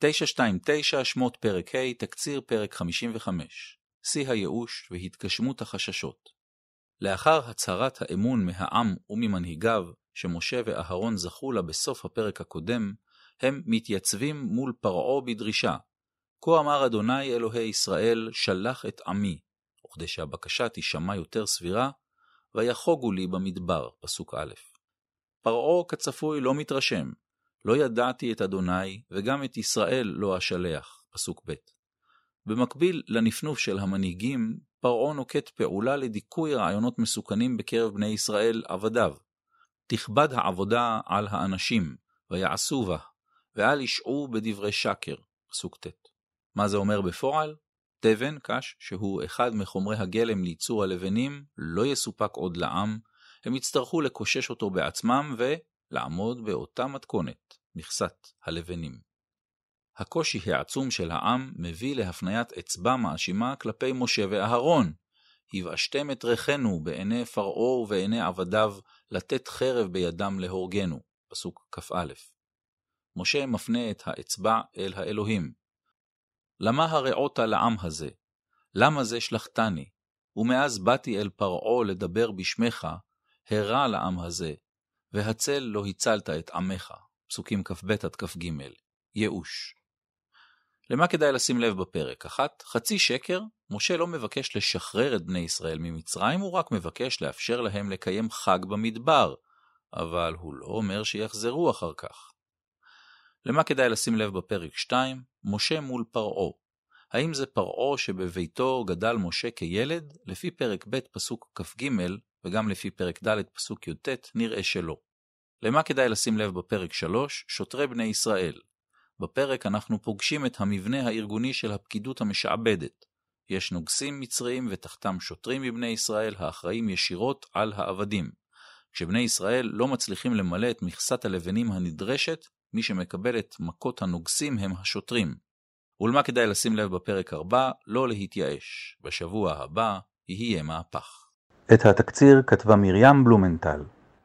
929 שמות פרק ה' תקציר פרק 55 שיא הייאוש והתגשמות החששות. לאחר הצהרת האמון מהעם וממנהיגיו שמשה ואהרון זכו לה בסוף הפרק הקודם, הם מתייצבים מול פרעה בדרישה. כה אמר אדוני אלוהי ישראל, שלח את עמי, וכדי שהבקשה תישמע יותר סבירה, ויחוגו לי במדבר, פסוק א'. פרעה כצפוי לא מתרשם, לא ידעתי את אדוני, וגם את ישראל לא אשלח, פסוק ב'. במקביל לנפנוף של המנהיגים, פרעה נוקט פעולה לדיכוי רעיונות מסוכנים בקרב בני ישראל עבדיו. תכבד העבודה על האנשים, ויעשו בה, ואל ישעו בדברי שקר, פסוק ט'. מה זה אומר בפועל? תבן, קש, שהוא אחד מחומרי הגלם לייצור הלבנים, לא יסופק עוד לעם, הם יצטרכו לקושש אותו בעצמם ולעמוד באותה מתכונת, מכסת הלבנים. הקושי העצום של העם מביא להפניית אצבע מאשימה כלפי משה ואהרון. הבאשתם את ריחנו בעיני פרעה ובעיני עבדיו, לתת חרב בידם להורגנו. פסוק כ"א. משה מפנה את האצבע אל האלוהים. למה הרעות לעם הזה? למה זה שלחתני? ומאז באתי אל פרעה לדבר בשמך, הרע לעם הזה, והצל לא הצלת את עמך. פסוקים כ"ב עד כ"ג. ייאוש. למה כדאי לשים לב בפרק? אחת, חצי שקר, משה לא מבקש לשחרר את בני ישראל ממצרים, הוא רק מבקש לאפשר להם לקיים חג במדבר, אבל הוא לא אומר שיחזרו אחר כך. למה כדאי לשים לב בפרק 2? משה מול פרעה. האם זה פרעה שבביתו גדל משה כילד? לפי פרק ב' פסוק כ"ג, וגם לפי פרק ד' פסוק י"ט, נראה שלא. למה כדאי לשים לב בפרק 3? שוטרי בני ישראל. בפרק אנחנו פוגשים את המבנה הארגוני של הפקידות המשעבדת. יש נוגסים מצריים ותחתם שוטרים מבני ישראל האחראים ישירות על העבדים. כשבני ישראל לא מצליחים למלא את מכסת הלבנים הנדרשת, מי שמקבל את מכות הנוגסים הם השוטרים. ולמה כדאי לשים לב בפרק 4? לא להתייאש. בשבוע הבא יהיה מהפך. את התקציר כתבה מרים בלומנטל.